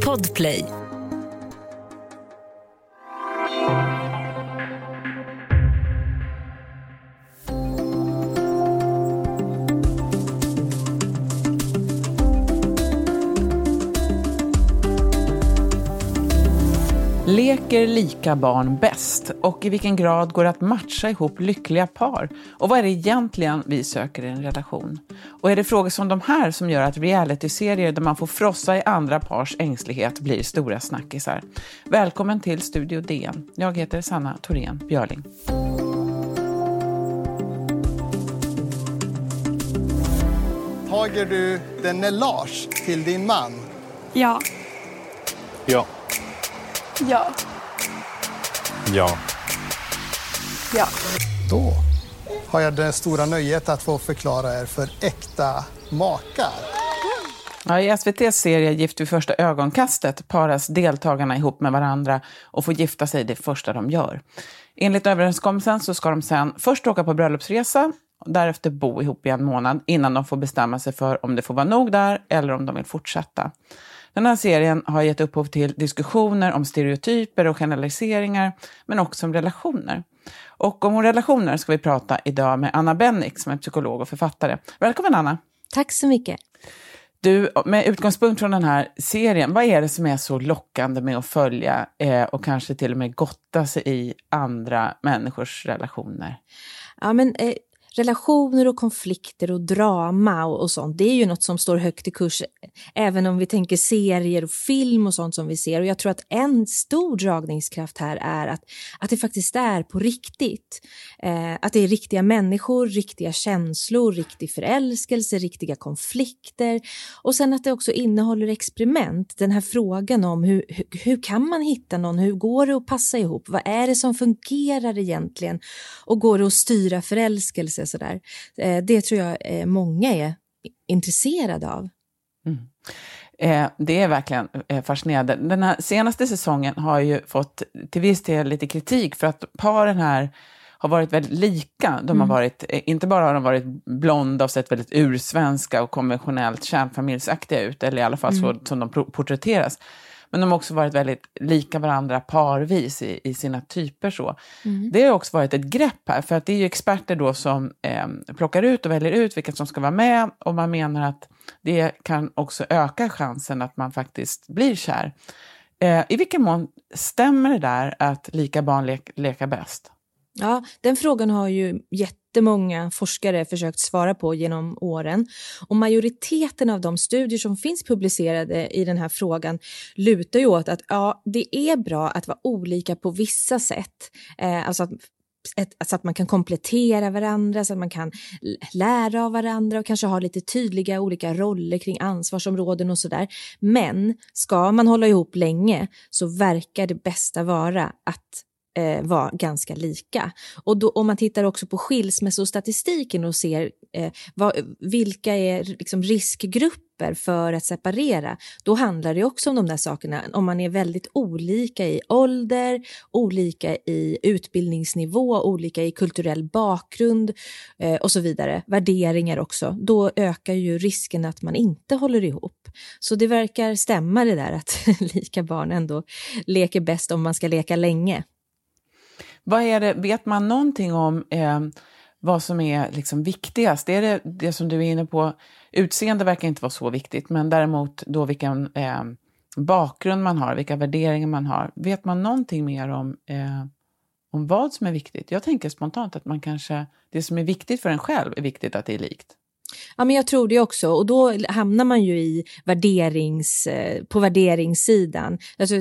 Podplay. Leker lika barn bäst? Och i vilken grad går det att matcha ihop lyckliga par? Och vad är det egentligen vi söker i en relation? Och är det frågor som de här som gör att realityserier där man får frossa i andra pars ängslighet blir stora snackisar? Välkommen till Studio DN. Jag heter Sanna Thorén Björling. Tager du denne Lars till din man? Ja. Ja. Ja. Ja. Ja. Då har jag det stora nöjet att få förklara er för äkta makar. Ja, I SVTs serie Gift vid första ögonkastet paras deltagarna ihop med varandra och får gifta sig det första de gör. Enligt överenskommelsen så ska de sen först åka på bröllopsresa och därefter bo ihop i en månad innan de får bestämma sig för om det får vara nog där eller om de vill fortsätta. Den här serien har gett upphov till diskussioner om stereotyper och generaliseringar, men också om relationer. Och om relationer ska vi prata idag med Anna Bennick som är psykolog och författare. Välkommen Anna! Tack så mycket. Du, med utgångspunkt från den här serien, vad är det som är så lockande med att följa eh, och kanske till och med gotta sig i andra människors relationer? Ja, men, eh, relationer och konflikter och drama och, och, sånt, det är ju något som står högt i kurs även om vi tänker serier och film och sånt som vi ser. Och jag tror att en stor dragningskraft här är att, att det faktiskt är på riktigt. Eh, att det är riktiga människor, riktiga känslor, riktig förälskelse, riktiga konflikter och sen att det också innehåller experiment. Den här frågan om hur, hur, hur kan man hitta någon, hur går det att passa ihop, vad är det som fungerar egentligen och går det att styra förälskelse sådär. Eh, det tror jag eh, många är intresserade av. Mm. Eh, det är verkligen fascinerande. Den här senaste säsongen har ju fått till viss del lite kritik för att paren här har varit väldigt lika. De har mm. varit, inte bara har de varit blonda och sett väldigt ursvenska och konventionellt kärnfamiljsaktiga ut, eller i alla fall mm. så som de porträtteras, men de har också varit väldigt lika varandra parvis i, i sina typer. Så. Mm. Det har också varit ett grepp här, för att det är ju experter då som eh, plockar ut och väljer ut vilka som ska vara med och man menar att det kan också öka chansen att man faktiskt blir kär. Eh, I vilken mån stämmer det där att lika barn le leka bäst? Ja, den frågan har ju jättemånga forskare försökt svara på genom åren. Och majoriteten av de studier som finns publicerade i den här frågan lutar ju åt att ja, det är bra att vara olika på vissa sätt. Eh, alltså att ett, så att man kan komplettera varandra, så att man kan lära av varandra och kanske ha lite tydliga olika roller kring ansvarsområden och sådär. Men ska man hålla ihop länge så verkar det bästa vara att eh, var ganska lika. Och då, om man tittar också på skilsmässostatistiken och ser eh, vad, vilka är liksom riskgrupper för att separera, då handlar det också om de där sakerna. Om man är väldigt olika i ålder, olika i utbildningsnivå, olika i kulturell bakgrund eh, och så vidare, värderingar också, då ökar ju risken att man inte håller ihop. Så det verkar stämma det där att lika barn ändå leker bäst om man ska leka länge. Vad är det, vet man någonting om eh, vad som är liksom viktigast? Är det det som du är inne på? Utseende verkar inte vara så viktigt, men däremot då vilken eh, bakgrund man har, vilka värderingar man har. Vet man någonting mer om, eh, om vad som är viktigt? Jag tänker spontant att man kanske, det som är viktigt för en själv är viktigt att det är likt. Ja, men jag tror det också. Och då hamnar man ju i värderings, eh, på värderingssidan. Alltså,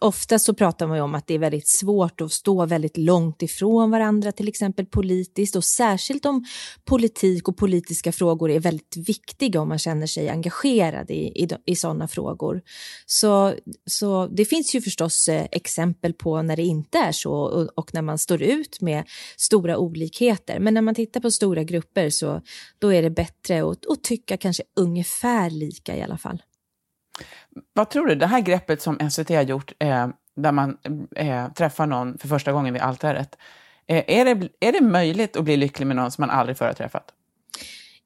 ofta så pratar man ju om att det är väldigt svårt att stå väldigt långt ifrån varandra, till exempel politiskt. Och särskilt om politik och politiska frågor är väldigt viktiga om man känner sig engagerad i, i, i sådana frågor. Så, så det finns ju förstås eh, exempel på när det inte är så och, och när man står ut med stora olikheter. Men när man tittar på stora grupper så då är det bättre bättre och, och tycka kanske ungefär lika i alla fall. Vad tror du, det här greppet som SVT har gjort, eh, där man eh, träffar någon för första gången vid altaret, eh, är, det, är det möjligt att bli lycklig med någon som man aldrig har träffat?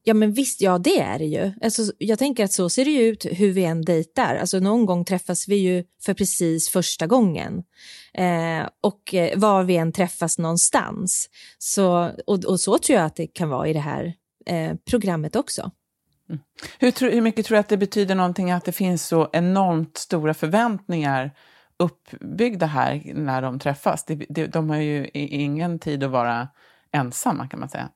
Ja men visst, ja det är det ju. Alltså, jag tänker att så ser det ju ut hur vi än dejtar. Alltså någon gång träffas vi ju för precis första gången. Eh, och eh, var vi än träffas någonstans. Så, och, och, så tror jag att det kan vara i det här eh, programmet också. Mm. Hur, hur mycket tror du att det betyder någonting att det finns så enormt stora förväntningar uppbyggda här när de träffas? De, de, de har ju ingen tid att vara ensamma kan man säga.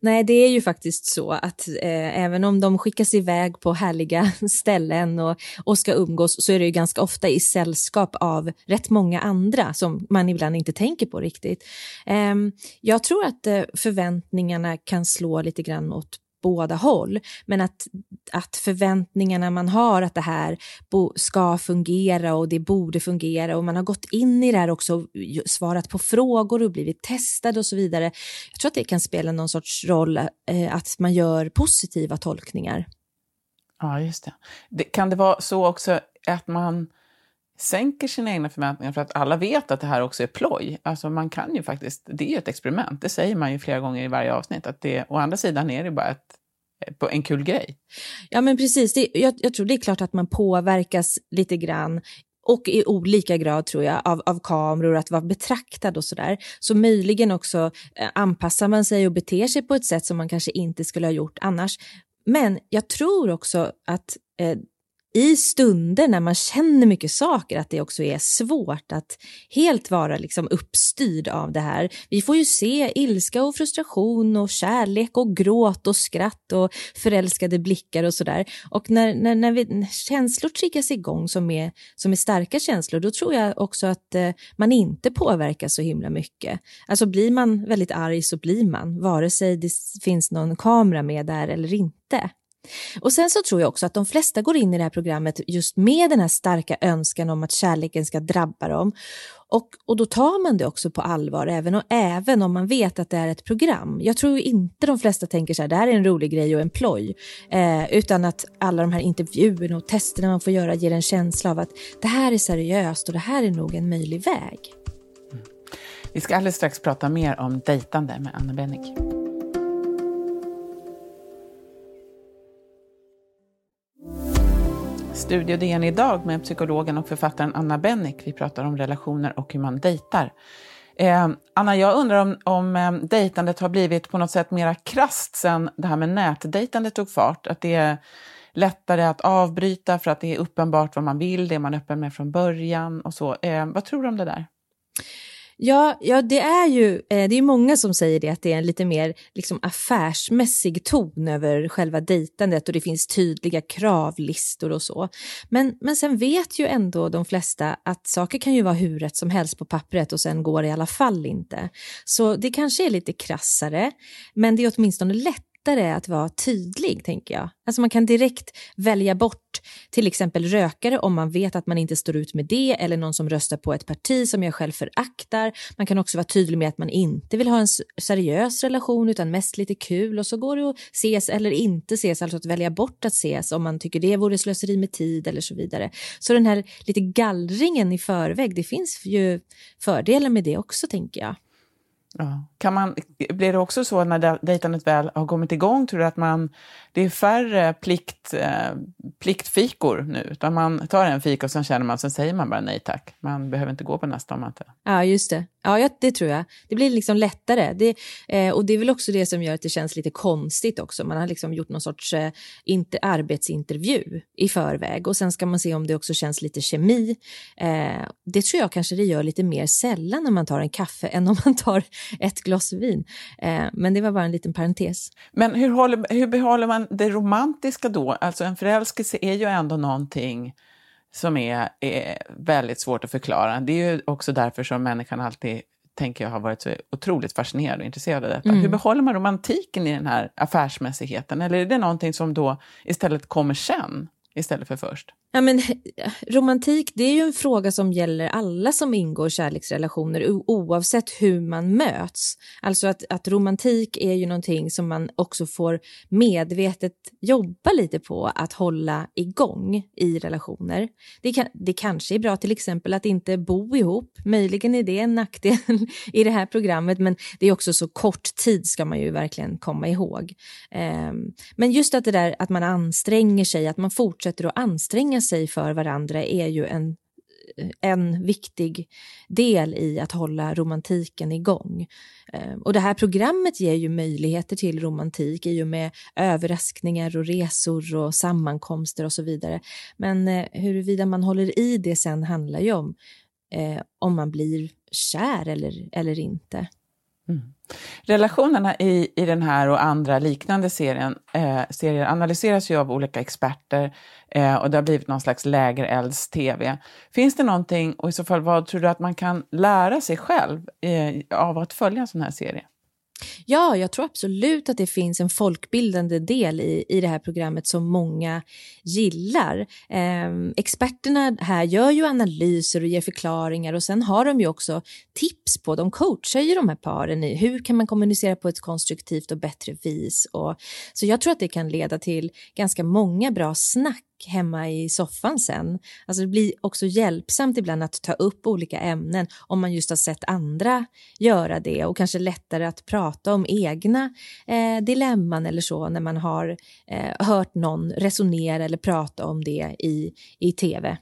Nej, det är ju faktiskt så att eh, även om de skickas iväg på härliga ställen och, och ska umgås så är det ju ganska ofta i sällskap av rätt många andra som man ibland inte tänker på riktigt. Eh, jag tror att eh, förväntningarna kan slå lite grann åt båda håll. Men att, att förväntningarna man har att det här ska fungera och det borde fungera och man har gått in i det här också och svarat på frågor och blivit testad och så vidare. Jag tror att det kan spela någon sorts roll eh, att man gör positiva tolkningar. Ja, just det. det. Kan det vara så också att man sänker sina egna förväntningar för att alla vet att det här också är ploj. Alltså man kan ju faktiskt, det är ju ett experiment, det säger man ju flera gånger i varje avsnitt, att det, å andra sidan är det bara ett, en kul grej. Ja men precis, det, jag, jag tror det är klart att man påverkas lite grann och i olika grad tror jag av, av kameror, att vara betraktad och sådär. Så möjligen också eh, anpassar man sig och beter sig på ett sätt som man kanske inte skulle ha gjort annars. Men jag tror också att eh, i stunder när man känner mycket saker att det också är svårt att helt vara liksom uppstyrd av det här. Vi får ju se ilska och frustration och kärlek och gråt och skratt och förälskade blickar och sådär. Och när, när, när, vi, när känslor triggas igång som är, som är starka känslor, då tror jag också att eh, man inte påverkas så himla mycket. Alltså blir man väldigt arg så blir man, vare sig det finns någon kamera med där eller inte. Och sen så tror jag också att de flesta går in i det här programmet just med den här starka önskan om att kärleken ska drabba dem. Och, och då tar man det också på allvar, även, och, även om man vet att det är ett program. Jag tror inte de flesta tänker så här, det här är en rolig grej och en ploj. Eh, utan att alla de här intervjuerna och testerna man får göra ger en känsla av att det här är seriöst och det här är nog en möjlig väg. Mm. Vi ska alldeles strax prata mer om dejtande med Anna Bennick. Studio DN idag med psykologen och författaren Anna Bennick. Vi pratar om relationer och hur man dejtar. Eh, Anna, jag undrar om, om eh, dejtandet har blivit på något sätt mera krast sen det här med nätdejtandet tog fart. Att det är lättare att avbryta för att det är uppenbart vad man vill, det man är öppen med från början och så. Eh, vad tror du om det där? Ja, ja det är ju eh, det är många som säger det, att det är en lite mer liksom, affärsmässig ton över själva dejtandet och det finns tydliga kravlistor och så. Men, men sen vet ju ändå de flesta att saker kan ju vara hur rätt som helst på pappret och sen går det i alla fall inte. Så det kanske är lite krassare, men det är åtminstone lätt lättare att vara tydlig, tänker jag. Alltså man kan direkt välja bort till exempel rökare om man vet att man inte står ut med det eller någon som röstar på ett parti som jag själv föraktar. Man kan också vara tydlig med att man inte vill ha en seriös relation utan mest lite kul och så går det att ses eller inte ses, alltså att välja bort att ses om man tycker det vore slöseri med tid eller så vidare. Så den här lite gallringen i förväg, det finns ju fördelar med det också tänker jag. Ja. Kan man, blir det också så när dejtandet väl har kommit igång, tror du att man, det är färre plikt, eh, pliktfikor nu, utan man tar en fika och sen känner man, sen säger man bara nej tack. Man behöver inte gå på nästa om man inte... Ja, just det. Ja, det tror jag. Det blir liksom lättare. Det, eh, och det är väl också det som gör att det känns lite konstigt också. Man har liksom gjort någon sorts eh, inte, arbetsintervju i förväg och sen ska man se om det också känns lite kemi. Eh, det tror jag kanske det gör lite mer sällan när man tar en kaffe än om man tar ett glas vin. Eh, men det var bara en liten parentes. Men hur, håller, hur behåller man det romantiska då? Alltså en förälskelse är ju ändå någonting som är, är väldigt svårt att förklara. Det är ju också därför som människan alltid tänker jag har varit så otroligt fascinerad och intresserad av detta. Mm. Hur behåller man romantiken i den här affärsmässigheten? Eller är det någonting som då istället kommer sen? Istället för först? Ja, men, eh, romantik det är ju en fråga som gäller alla som ingår kärleksrelationer oavsett hur man möts. Alltså att, att romantik är ju någonting som man också får medvetet jobba lite på att hålla igång i relationer. Det, kan, det kanske är bra till exempel att inte bo ihop. Möjligen är det en nackdel i det här programmet men det är också så kort tid ska man ju verkligen komma ihåg. Um, men just att det där att man anstränger sig, att man fortsätter fortsätter att anstränga sig för varandra är ju en, en viktig del i att hålla romantiken igång. Eh, och det här programmet ger ju möjligheter till romantik i och med överraskningar och resor och sammankomster och så vidare. Men eh, huruvida man håller i det sen handlar ju om eh, om man blir kär eller, eller inte. Mm. Relationerna i, i den här och andra liknande serien, eh, serier analyseras ju av olika experter eh, och det har blivit någon slags lägerelds-tv. Finns det någonting, och i så fall vad tror du att man kan lära sig själv eh, av att följa en sån här serie? Ja, jag tror absolut att det finns en folkbildande del i, i det här programmet som många gillar. Eh, experterna här gör ju analyser och ger förklaringar och sen har de ju också tips på, de coachar ju de här paren i hur kan man kommunicera på ett konstruktivt och bättre vis. Och, så jag tror att det kan leda till ganska många bra snack hemma i soffan sen. Alltså det blir också hjälpsamt ibland att ta upp olika ämnen om man just har sett andra göra det och kanske lättare att prata om egna eh, dilemman eller så när man har eh, hört någon resonera eller prata om det i, i tv.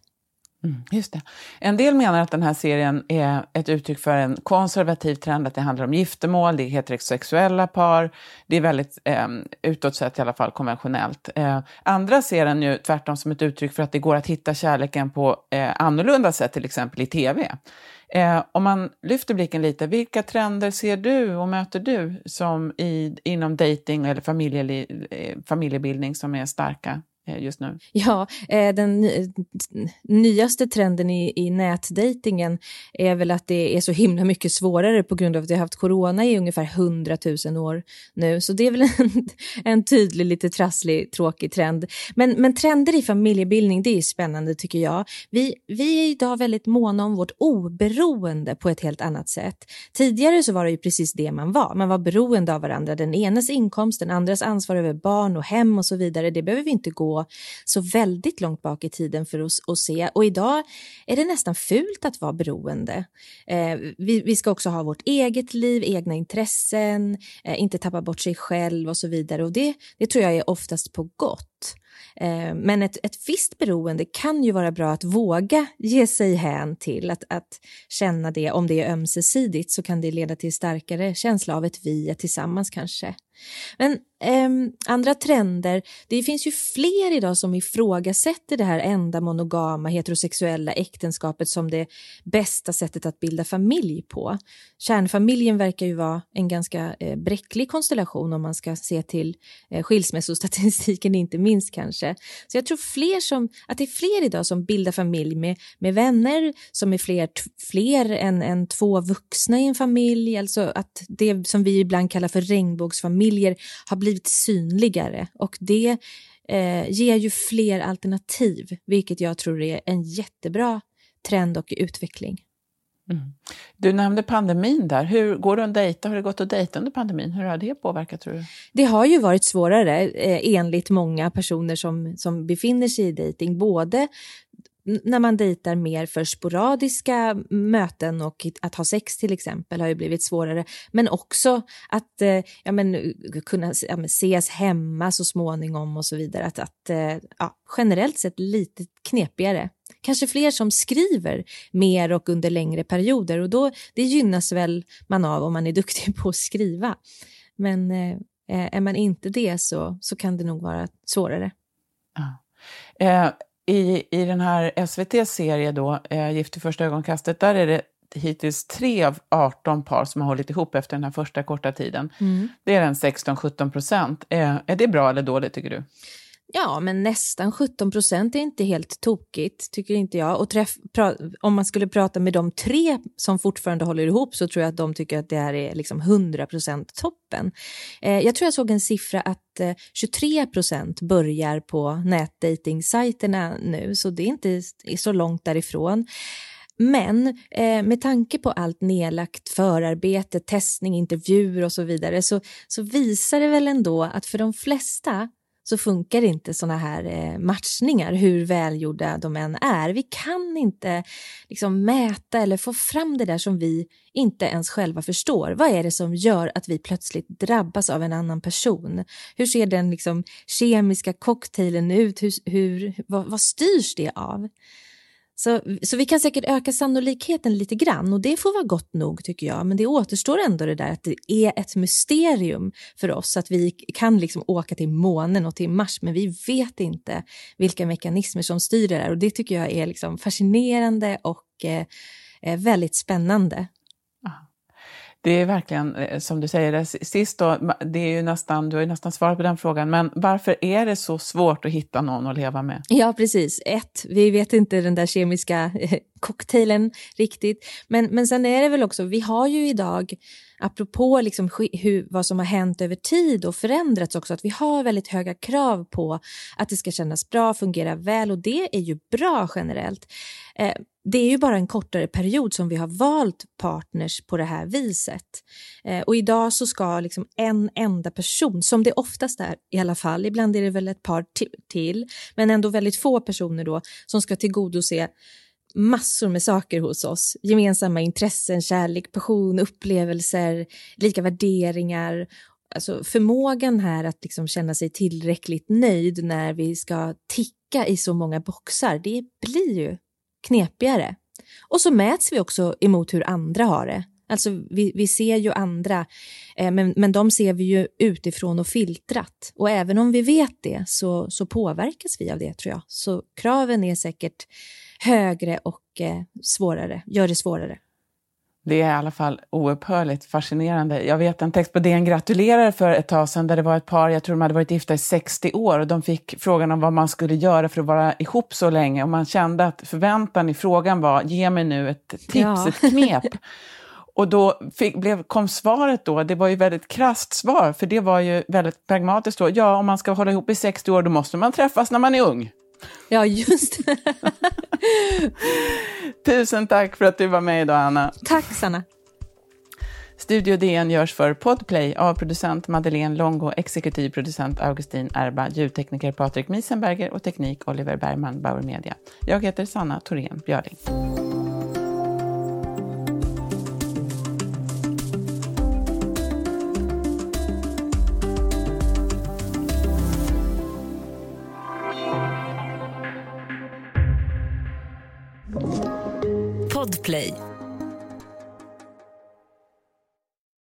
Mm, just det. En del menar att den här serien är ett uttryck för en konservativ trend, att det handlar om giftermål, det är heterosexuella par, det är väldigt eh, utåt sett i alla fall konventionellt. Eh, andra ser den ju tvärtom som ett uttryck för att det går att hitta kärleken på eh, annorlunda sätt, till exempel i tv. Eh, om man lyfter blicken lite, vilka trender ser du och möter du som i, inom dating eller eh, familjebildning som är starka Eh, just nu? Ja, eh, den nyaste trenden i, i nätdejtingen är väl att det är så himla mycket svårare på grund av att vi har haft corona i ungefär 100 000 år nu. Så det är väl en, en tydlig, lite trasslig, tråkig trend. Men, men trender i familjebildning, det är spännande tycker jag. Vi, vi är idag väldigt måna om vårt oberoende på ett helt annat sätt. Tidigare så var det ju precis det man var. Man var beroende av varandra. Den enes inkomst, den andras ansvar över barn och hem och så vidare. Det behöver vi inte gå så väldigt långt bak i tiden för oss att se. Och idag är det nästan fult att vara beroende. Eh, vi, vi, ska också ha vårt eget liv, egna intressen, eh, inte tappa bort sig själv och så vidare. Och det, det tror jag är oftast på gott. Eh, men ett, ett visst beroende kan ju vara bra att våga ge sig hän till, att, att känna det. Om det är ömsesidigt så kan det leda till starkare känsla av ett vi, ett tillsammans kanske. Men eh, andra trender, det finns ju fler idag som ifrågasätter det här enda monogama heterosexuella äktenskapet som det bästa sättet att bilda familj på. Kärnfamiljen verkar ju vara en ganska eh, bräcklig konstellation om man ska se till eh, skilsmässostatistiken inte minst kanske. Så jag tror fler som, att det är fler idag som bildar familj med, med vänner som är fler, fler än, än två vuxna i en familj, alltså att det som vi ibland kallar för regnbågsfamiljer har blivit synligare. Och det eh, ger ju fler alternativ, vilket jag tror är en jättebra trend och utveckling. Mm. Du nämnde pandemin där. Hur går det att dejta? Har det gått att dejta under pandemin? Hur har det påverkat tror du? Det har ju varit svårare eh, enligt många personer som, som befinner sig i dejting. Både när man dejtar mer för sporadiska möten och att ha sex till exempel har ju blivit svårare. Men också att eh, ja, men, kunna ja, men, ses hemma så småningom och så vidare. Att, att eh, ja, generellt sett lite knepigare. Kanske fler som skriver mer och under längre perioder och då det gynnas väl man av om man är duktig på att skriva. Men eh, är man inte det så, så kan det nog vara svårare. Ja. Eh, i, I den här SVT-serie då, eh, Gift i första ögonkastet, där är det hittills tre av 18 par som har hållit ihop efter den här första korta tiden. Mm. Det är en 16-17 procent. Eh, är det bra eller dåligt tycker du? Ja, men nästan 17 procent är inte helt tokigt, tycker inte jag. Och träff, pra, om man skulle prata med de tre som fortfarande håller ihop så tror jag att de tycker att det här är liksom 100 procent toppen. Eh, jag tror jag såg en siffra att eh, 23 procent börjar på nätdatingsajterna nu, så det är inte så långt därifrån. Men eh, med tanke på allt nedlagt förarbete, testning, intervjuer och så vidare så, så visar det väl ändå att för de flesta så funkar inte såna här eh, matchningar hur välgjorda de än är. Vi kan inte liksom mäta eller få fram det där som vi inte ens själva förstår. Vad är det som gör att vi plötsligt drabbas av en annan person? Hur ser den liksom, kemiska cocktailen ut? Hur, hur, vad, vad styrs det av? Så, så vi kan säkert öka sannolikheten lite grann och det får vara gott nog tycker jag. Men det återstår ändå det där att det är ett mysterium för oss att vi kan liksom åka till månen och till Mars men vi vet inte vilka mekanismer som styr det där och det tycker jag är liksom fascinerande och eh, eh väldigt spännande. Det är verkligen eh, som du säger, sist då, det är ju nästan, du har ju nästan svarat på den frågan, men varför är det så svårt att hitta någon att leva med? Ja, precis. Ett, vi vet inte den där kemiska eh, cocktailen riktigt, men, men sen är det väl också, vi har ju idag apropå liksom hur, vad som har hänt över tid och förändrats också, att vi har väldigt höga krav på att det ska kännas bra, fungera väl och det är ju bra generellt. Eh, det är ju bara en kortare period som vi har valt partners på det här viset. Eh, och idag så ska liksom en enda person, som det oftast är i alla fall, ibland är det väl ett par till, men ändå väldigt få personer då, som ska tillgodose massor med saker hos oss. Gemensamma intressen, kärlek, passion, upplevelser, lika värderingar. Alltså förmågan här att liksom känna sig tillräckligt nöjd när vi ska ticka i så många boxar, det blir ju knepigare. Och så mäts vi också emot hur andra har det. Alltså vi, vi ser ju andra, eh, men, men de ser vi ju utifrån och filtrat. Och även om vi vet det så, så påverkas vi av det tror jag. Så kraven är säkert högre och eh, svårare, gör det svårare. Det är i alla fall oupphörligt fascinerande. Jag vet en text på DN gratulerar för ett tag sedan där det var ett par, jag tror de hade varit gifta i 60 år och de fick frågan om vad man skulle göra för att vara ihop så länge och man kände att förväntan i frågan var ge mig nu ett tips, ja. ett knep. Och då fick, blev, kom svaret då, det var ju väldigt krasst svar, för det var ju väldigt pragmatiskt då. Ja, om man ska hålla ihop i 60 år, då måste man träffas när man är ung. Ja, just Tusen tack för att du var med idag, Anna. Tack, Sanna. Studio DN görs för Podplay av producent Madeleine Longo, exekutiv producent Augustin Erba, ljudtekniker Patrik Miesenberger och teknik Oliver Bergman, Bauer Media. Jag heter Sanna Thorén Björling. Play.